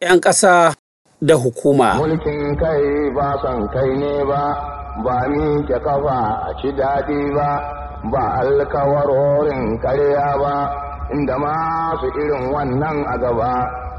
'yan ƙasa da hukuma. Mulkin kai ba son kai ne ba, ba ni ke kafa a ci daɗi ba, ba alkawarorin karya ba, inda masu irin wannan a gaba.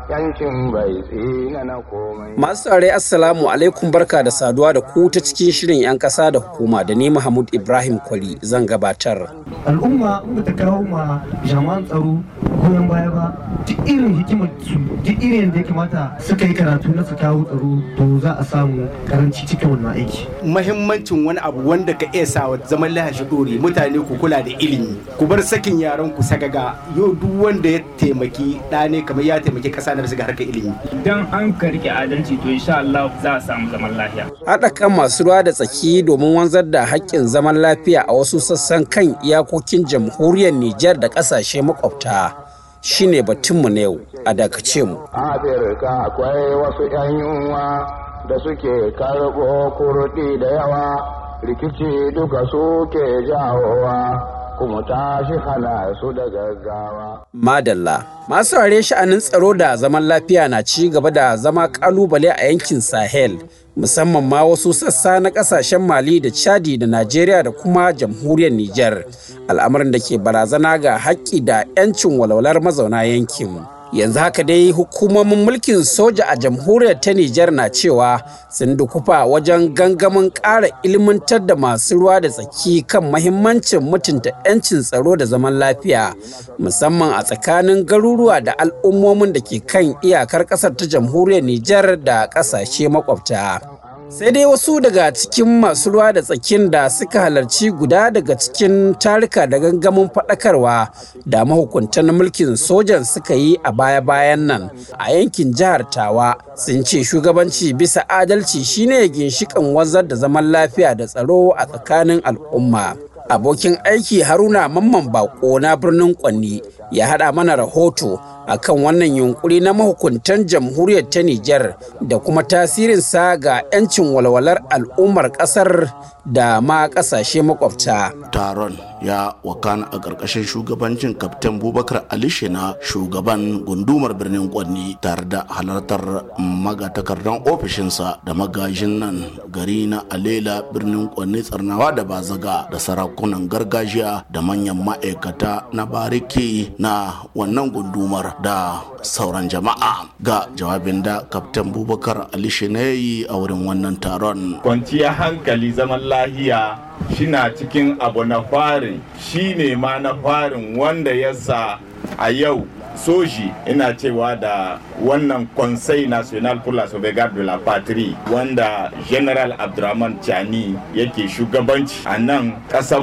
Yankin bai tsina na komai. Masu tsare Assalamu alaikum barka da saduwa da ku ta cikin shirin 'yan ƙasa da hukuma da ni Mahmud Ibrahim Kwali zan gabatar. Al'umma ba ta kawo ma jami'an tsaro goyon baya ba duk irin hikimar su duk irin da ya kamata suka yi karatu na su kawo tsaro to za a samu karanci cikin wannan aiki. Mahimmancin wani abu wanda ka iya sa zaman lahashi dore mutane ku kula da ilimi ku bar sakin yaran ku sagaga yau duk wanda ya taimaki ɗa ne kamar ya taimaki ƙasa na ga harkar ilimi. Idan an ka riƙe adalci to insha Allah za a samu zaman lafiya. Haɗa kan masu ruwa da tsaki domin wanzar da haƙƙin zaman lafiya a wasu sassan kan iyakokin jamhuriyar Nijar da ƙasashe makwabta shine batunmu na yau a dakace mu. Afirka akwai wasu 'yan yunwa da suke karɓo kurɗi da yawa rikici duka suke jawowa. Kuma tashi hana su da gaggawa. Madalla, masu ware sha'anin tsaro da zaman lafiya na ci gaba da zama ƙalubale a yankin Sahel, musamman ma wasu sassa na ƙasashen Mali da Chadi da Najeriya da kuma jamhuriyar Nijar, al'amarin da ke barazana ga haƙƙi da 'yancin walwalar mazauna yankin. Yanzu haka dai hukumomin mulkin soja a jamhuriyar ta Nijar na cewa sun dukufa wajen gangamin ƙara ilmantar da masu ruwa da tsaki kan mahimmancin mutunta 'yancin tsaro da zaman lafiya musamman a tsakanin garuruwa da al'ummomin da ke kan iyakar ƙasar ta jamhuriyar Nijar da ƙasashe makwabta. Sai dai wasu daga cikin masu ruwa da tsakin da suka halarci guda daga cikin tarika da gangamin faɗakarwa da mahukuntan mulkin sojan suka yi a baya-bayan nan a yankin jihar tawa sun ce shugabanci bisa adalci shine ginshikan wanzar da zaman lafiya da tsaro a tsakanin al'umma. Abokin aiki haruna mamman bako na birnin kwanni ya haɗa mana rahoto akan wannan yunkuri na mahukuntan jamhuriyar ta Nijar da kuma tasirinsa ga 'yancin walwalar al'ummar ƙasar da ma ƙasashe makwabta. Taron ya wakana a ƙarƙashin shugabancin Kaftin Bubakar Ali Shina shugaban gundumar birnin Kwanni tare da halartar magatakardan ofishinsa da magajin nan gari na Alela birnin Kwanni tsarnawa da bazaga da sarakunan gargajiya da manyan ma'aikata na bariki na wannan gundumar da sauran jama'a ga jawabin da kaftan bubakar ali yi a wurin wannan taron. Kwanciyar hankali zaman lahiya shina cikin abu na farin. Shine ma na farin wanda ya sa a yau soji ina cewa da wannan conseil national pour la sauvegarde de la patrie wanda general abdurrahman chani yake shugabanci a nan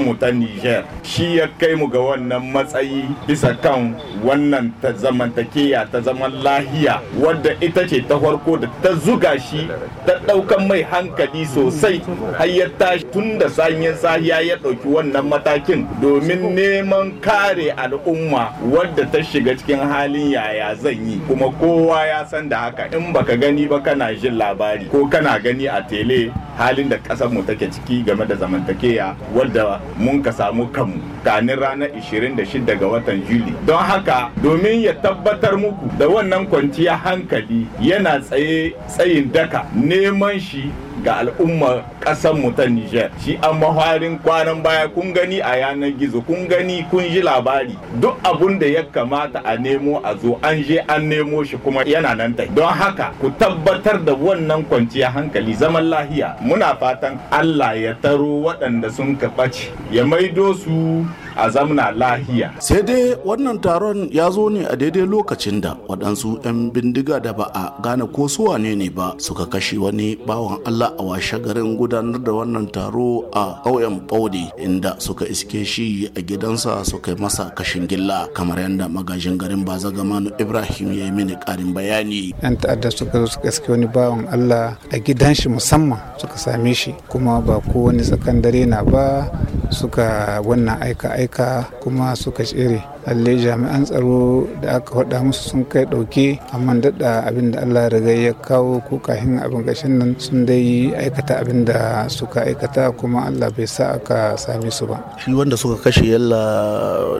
mu ta niger. Shi ya kai mu ga wannan matsayi bisa kan wannan ta zamantakeya ta zaman lahiya wadda ita ce ta farko da ta zuga shi ta ɗaukan mai hankali sosai har ya tashi tun da sanyin sahiya ya ɗauki wannan matakin domin neman kare al'umma wadda ta shiga cikin halin yaya zan yi? Kuma kowa ya san da haka. In baka gani ba kana jin labari ko kana gani a tele halin da ƙasar mu take ciki game da zamantakeya wadda mun ka samu kanmu. Kanin ranar 26 ga watan juli don haka domin ya tabbatar muku da wannan kwanciya hankali yana tsaye tsayin daka neman shi ga al'ummar ƙasar mu ta Nijar shi an maharin kwanan baya kun gani a yanar gizo kun gani kun ji labari. Duk abun da ya kamata a nemo a zo an je an nemo shi kuma yana nan tai don haka ku tabbatar da wannan kwanciya hankali zaman lahiya. Muna fatan Allah ya taro waɗanda sun ɓace ya maido su a zamna lahiya. sai dai wannan taron ya zo ne a daidai lokacin da waɗansu 'yan bindiga da ba a gane ko su wane ne ba suka kashe wani bawan Allah a washe garin gudanar da wannan taro a ƙauyen Baudi inda suka iske shi a gidansa suka yi masa kashin gilla kamar yadda magajin garin Bazagamanu Ibrahim ya yi mini ƙarin bayani. 'Yan ta'adda suka zo suka iske wani bawan Allah a gidan shi musamman suka same shi kuma ba ko wani sakandare na ba suka wannan aika-aika kuma suka tsere. Lalle jami'an tsaro da aka faɗa musu sun kai ɗauke amma daɗa abin da allah riga ya kawo ko kahin abin gashin nan sun dai aikata abin da suka aikata kuma allah bai sa aka same su ba. Shi wanda suka kashe yalla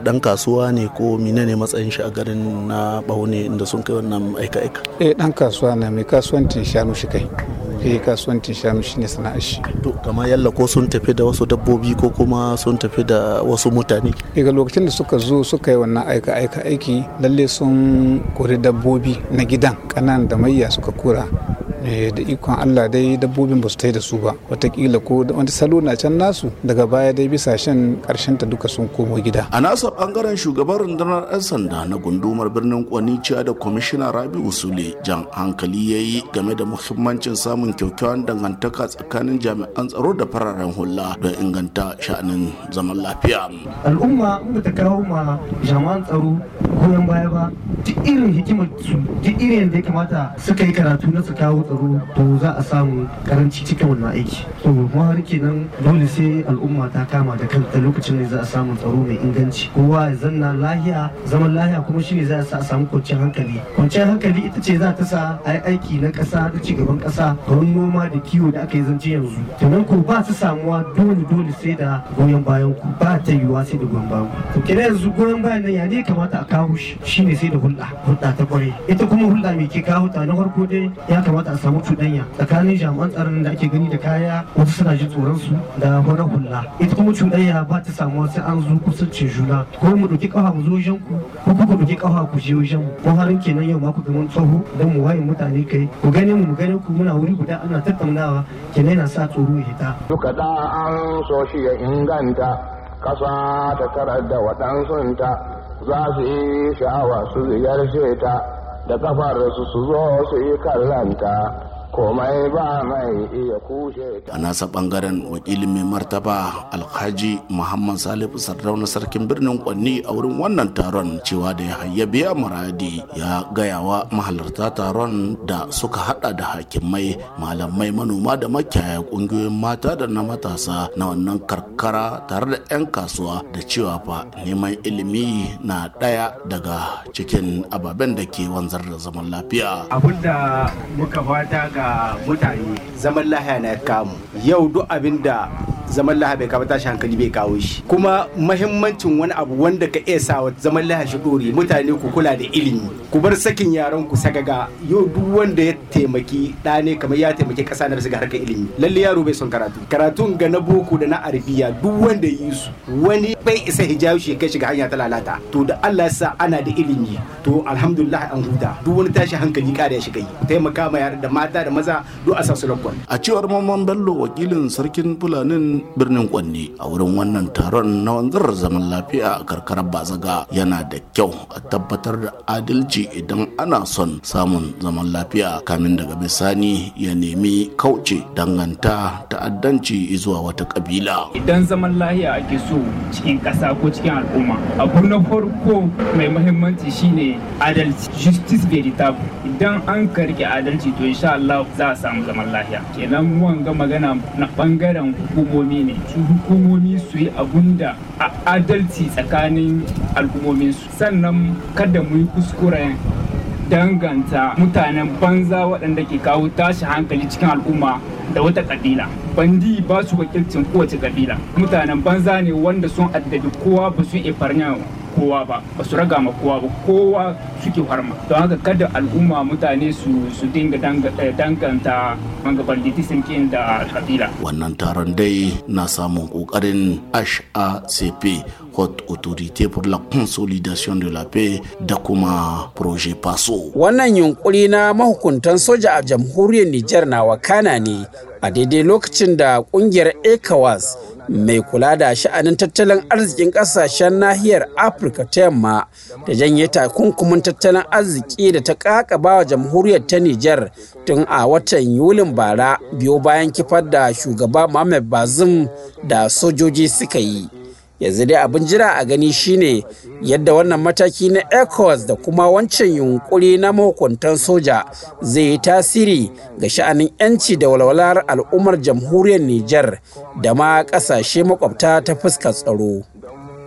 dan kasuwa ne ko mine ne matsayin shi a garin na baune inda sun kai wannan aika-aika? Eh dan kasuwa na mai kasuwancin shanu shi kai. Eh kasuwancin shanu shine sana'ar shi. To kamar yalla ko sun tafi da wasu dabbobi ko kuma sun tafi da wasu mutane? Daga lokacin da suka zo suka yi wannan aika aika aiki lalle sun kori dabbobi na gidan kanan da mayya suka kura da ikon Allah dai dabbobin ba su tai da su ba. Watakila ko wani salo na can nasu daga baya dai bisa shan ƙarshen ta duka sun komo gida. A nasa ɓangaren shugaban rundunar 'yan sanda na gundumar birnin kwanica da kwamishina rabi usule jan hankali ya yi game da muhimmancin samun kyakkyawan dangantaka tsakanin jami'an tsaro da fararen hula don inganta sha'anin zaman lafiya. Al'umma in ba ta kawo ma jami'an tsaro goyon baya ba duk irin hikimar su duk irin da ya kamata suka yi karatu na su kawo tsaro to za a samu karanci cikin wannan aiki. To har kenan dole sai al'umma ta kama da kanta lokacin ne za a samu tsaro mai inganci. Kowa ya zanna lahiya zaman lahiya kuma shine za a sa a samu kwanciyar hankali. Kwanciyar hankali ita ce za ta sa a yi aiki na ƙasa da cigaban ƙasa kamar noma da kiwo da aka yi zance yanzu. Kenan ko ba su samuwa dole dole sai da goyon bayan ku. Ba ta yiwuwa sai da goyon bayan ku. To kenan yanzu goyon bayan nan ya ne kamata a kawo shi? Shine sai da hulɗa hulɗa ta ƙwarai ita kuma hulɗa mai ke kawo ta? Na farko dai ya kamata a samu cuɗanya. Tsakanin jami'an tsaron da ake gani da kaya wasu suna ji tsoron su da horar hula. Ita kuma cuɗanya ba ta samuwa sai an zo kusancin juna. Ko mu ɗauki ƙafa mu zo wajen ku ko ku ɗauki ƙafa ku je wajen mu ko harin kenan yau ma ku ga mun tsoho don mu waye mutane kai. Ku gane mu mu gane ku. Muna wuri guda ana tattaunawa. Kenan yana sa tsoro ya hita. duka da an so shi ya inganta. Kasa ta tarar da waɗansunta. Za su yi sha'awa su ziyarce ta. Da kafar su su zo su yi kallanta. Komai ba mai iya kushe a nasa ɓangaren wakilin mai martaba alhaji muhammad salihu sardauna sarkin birnin kwanni a wurin wannan taron cewa da ya hayyabiya muradi ya gayawa mahalarta taron da suka hada da hakimai malamai manoma da makiyaya ƙungiyoyin mata da na matasa na wannan karkara tare da 'yan kasuwa da cewa fa neman ilimi na ɗaya daga cikin ababen da ke wanzar da zaman lafiya. Abinda muka fata ga mutane. Zaman lahiya na kamu. Yau duk abin da zaman lahiya bai kawo tashi hankali bai kawo shi. Kuma mahimmancin wani abu wanda ka iya sa zaman lahiya shi dore mutane ku kula da ilimi. Ku bar sakin yaran ku sagaga yau duk wanda ya taimaki ɗa ne kamar ya taimaki ƙasa na bisa harkar ilimi. Lalle yaro bai son karatu. Karatun ga na boko da na arabiya duk wanda yi su wani bai isa hijabi shi kai shiga hanya ta lalata. To da Allah ya sa ana da ilimi to alhamdulillah an huta. Duk wani tashi hankali kada ya shiga yi. Taimaka ma yara da mata da maza duk a sa su a cewar mamman bello wakilin sarkin fulanin birnin kwanne a wurin wannan taron na wanzarar zaman lafiya a karkarar bazaga yana da kyau a tabbatar da adalci idan ana son samun zaman lafiya. Kamin daga bisani ya nemi kauce danganta ta'addanci zuwa wata kabila. Idan zaman lahiya ake so cikin ƙasa ko cikin al'umma abu na farko mai muhimmanci shine adalci. Justice veritable idan an karke adalci to insha Allah za a samu zaman lahiya kenan wanga magana na ɓangaren hukumomi ne. Su hukumomi su yi abun da a adalci tsakanin al'ummomin su sannan kada mu yi kuskuren danganta mutanen banza waɗanda ke kawo tashi hankali cikin al'umma da wata kabila bandi ba su wakilcin kowace kabila mutanen banza ne wanda sun addabi kowa ba su iya kowa ba ba su raga ma kowa ba kowa suke harma don haka kada al'umma mutane su su dinga danganta manga banditism kin da kabila wannan taron dai na samun ƙoƙarin HACP Haute Autorité pour la Consolidation de la Paix da kuma Projet PASO. Wannan yunkuri na mahukuntan soja a jamhuriyar Nijar na wakana ne a daidai lokacin da ƙungiyar ECOWAS mai kula da sha'anin tattalin arzikin ƙasashen nahiyar afirka ta yamma da janye takunkumin tattalin arziki da ta kakaba wa jamhuriyar ta nijar tun a watan yulin bara biyo bayan kifar da shugaba mohamed bazum da sojoji suka yi. Yanzu dai abin jira a gani shine yadda wannan mataki na ecowas da kuma wancan yunkuri na mahukuntan soja zai yi tasiri ga sha'anin 'yanci da walwalar al'ummar jamhuriyar niger da ma ƙasashe makwabta ta fuskar tsaro.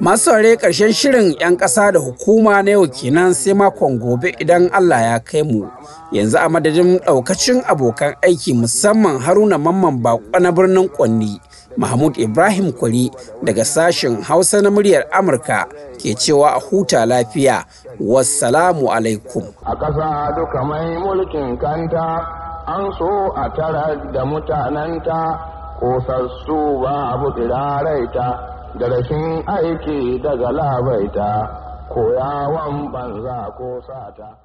Masu saurare ƙarshen shirin 'yan ƙasa da hukuma na yau kenan sai makon gobe idan allah ya kai mu. Yanzu a madadin ɗaukacin abokan aiki musamman haruna mamman bako na birnin kwanni mahmud ibrahim kwari daga sashen hausa na muryar amurka ke cewa a huta lafiya. Wassalamu alaikum. A ƙasa duka mai mulkin kanta an so a tara da mutanenta kosassu ba abu tsiraraita da rashin aiki daga labaita koyawan banza ko sata.